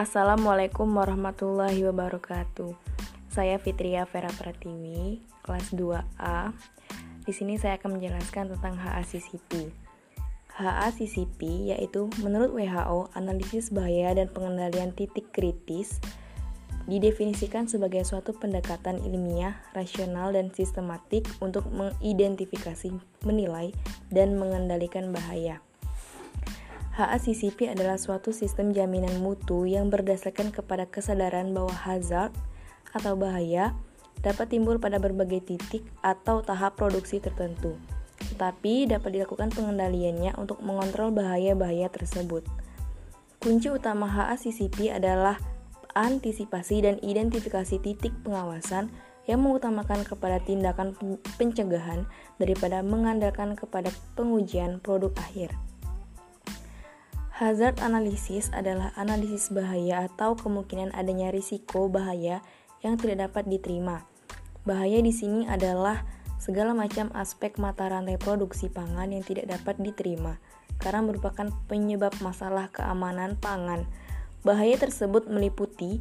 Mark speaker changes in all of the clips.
Speaker 1: Assalamualaikum warahmatullahi wabarakatuh. Saya Fitria Vera Pratiwi, kelas 2A. Di sini saya akan menjelaskan tentang HACCP. HACCP yaitu menurut WHO analisis bahaya dan pengendalian titik kritis didefinisikan sebagai suatu pendekatan ilmiah, rasional, dan sistematik untuk mengidentifikasi, menilai, dan mengendalikan bahaya. HACCP adalah suatu sistem jaminan mutu yang berdasarkan kepada kesadaran bahwa hazard atau bahaya dapat timbul pada berbagai titik atau tahap produksi tertentu, tetapi dapat dilakukan pengendaliannya untuk mengontrol bahaya-bahaya tersebut. Kunci utama HACCP adalah antisipasi dan identifikasi titik pengawasan yang mengutamakan kepada tindakan pencegahan daripada mengandalkan kepada pengujian produk akhir. Hazard analysis adalah analisis bahaya atau kemungkinan adanya risiko bahaya yang tidak dapat diterima. Bahaya di sini adalah segala macam aspek mata rantai produksi pangan yang tidak dapat diterima karena merupakan penyebab masalah keamanan pangan. Bahaya tersebut meliputi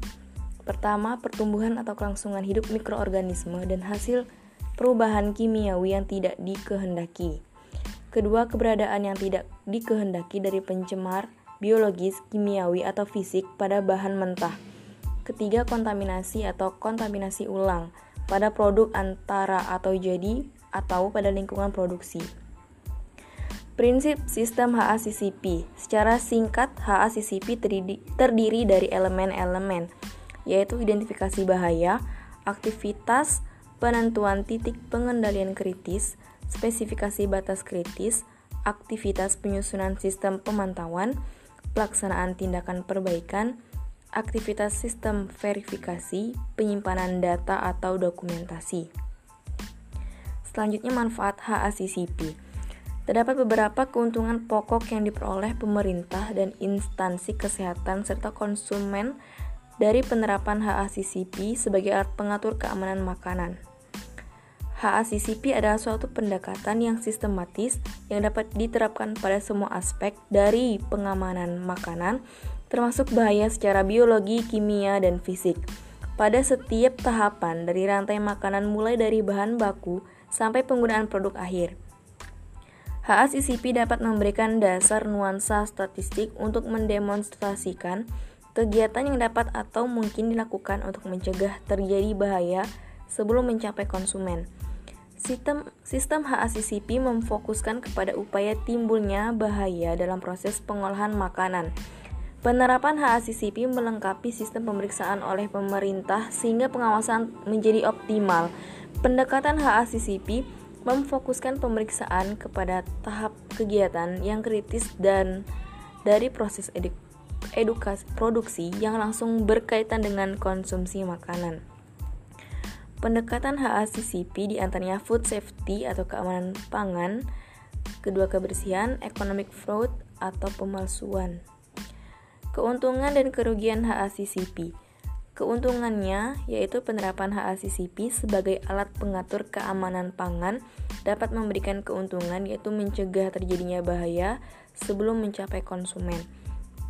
Speaker 1: pertama pertumbuhan atau kelangsungan hidup mikroorganisme dan hasil perubahan kimiawi yang tidak dikehendaki. Kedua, keberadaan yang tidak dikehendaki dari pencemar biologis, kimiawi, atau fisik pada bahan mentah. Ketiga, kontaminasi atau kontaminasi ulang pada produk antara atau jadi atau pada lingkungan produksi. Prinsip sistem HACCP Secara singkat, HACCP terdiri dari elemen-elemen, yaitu identifikasi bahaya, aktivitas penentuan titik pengendalian kritis, spesifikasi batas kritis, aktivitas penyusunan sistem pemantauan, pelaksanaan tindakan perbaikan, aktivitas sistem verifikasi, penyimpanan data atau dokumentasi. Selanjutnya manfaat HACCP. Terdapat beberapa keuntungan pokok yang diperoleh pemerintah dan instansi kesehatan serta konsumen dari penerapan HACCP sebagai alat pengatur keamanan makanan. HACCP adalah suatu pendekatan yang sistematis yang dapat diterapkan pada semua aspek dari pengamanan makanan, termasuk bahaya secara biologi, kimia, dan fisik. Pada setiap tahapan dari rantai makanan mulai dari bahan baku sampai penggunaan produk akhir. HACCP dapat memberikan dasar nuansa statistik untuk mendemonstrasikan kegiatan yang dapat atau mungkin dilakukan untuk mencegah terjadi bahaya sebelum mencapai konsumen. Sistem, sistem HACCP memfokuskan kepada upaya timbulnya bahaya dalam proses pengolahan makanan. Penerapan HACCP melengkapi sistem pemeriksaan oleh pemerintah sehingga pengawasan menjadi optimal. Pendekatan HACCP memfokuskan pemeriksaan kepada tahap kegiatan yang kritis dan dari proses edukasi produksi yang langsung berkaitan dengan konsumsi makanan. Pendekatan HACCP di antaranya food safety atau keamanan pangan, kedua kebersihan, economic fraud atau pemalsuan. Keuntungan dan kerugian HACCP Keuntungannya yaitu penerapan HACCP sebagai alat pengatur keamanan pangan dapat memberikan keuntungan yaitu mencegah terjadinya bahaya sebelum mencapai konsumen,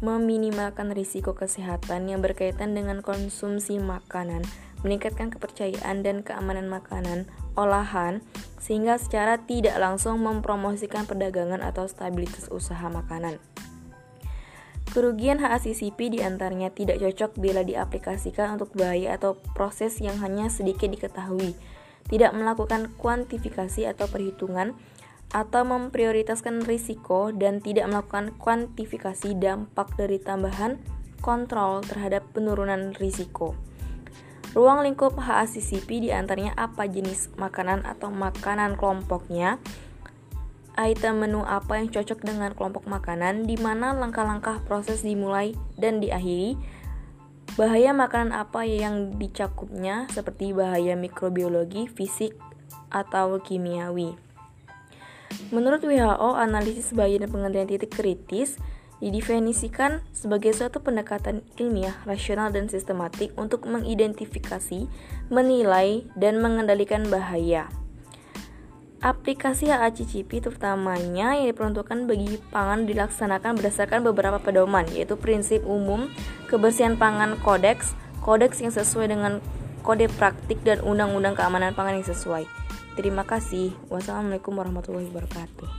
Speaker 1: meminimalkan risiko kesehatan yang berkaitan dengan konsumsi makanan, meningkatkan kepercayaan dan keamanan makanan olahan sehingga secara tidak langsung mempromosikan perdagangan atau stabilitas usaha makanan. Kerugian HACCP di antaranya tidak cocok bila diaplikasikan untuk bahaya atau proses yang hanya sedikit diketahui, tidak melakukan kuantifikasi atau perhitungan, atau memprioritaskan risiko dan tidak melakukan kuantifikasi dampak dari tambahan kontrol terhadap penurunan risiko. Ruang lingkup HACCP di antaranya apa? Jenis makanan atau makanan kelompoknya, item menu apa yang cocok dengan kelompok makanan, di mana langkah-langkah proses dimulai dan diakhiri, bahaya makanan apa yang dicakupnya? Seperti bahaya mikrobiologi, fisik, atau kimiawi. Menurut WHO, analisis bahaya dan pengendalian titik kritis didefinisikan sebagai suatu pendekatan ilmiah, rasional, dan sistematik untuk mengidentifikasi, menilai, dan mengendalikan bahaya. Aplikasi HACCP terutamanya yang diperuntukkan bagi pangan dilaksanakan berdasarkan beberapa pedoman, yaitu prinsip umum, kebersihan pangan kodeks, kodeks yang sesuai dengan kode praktik dan undang-undang keamanan pangan yang sesuai. Terima kasih. Wassalamualaikum warahmatullahi wabarakatuh.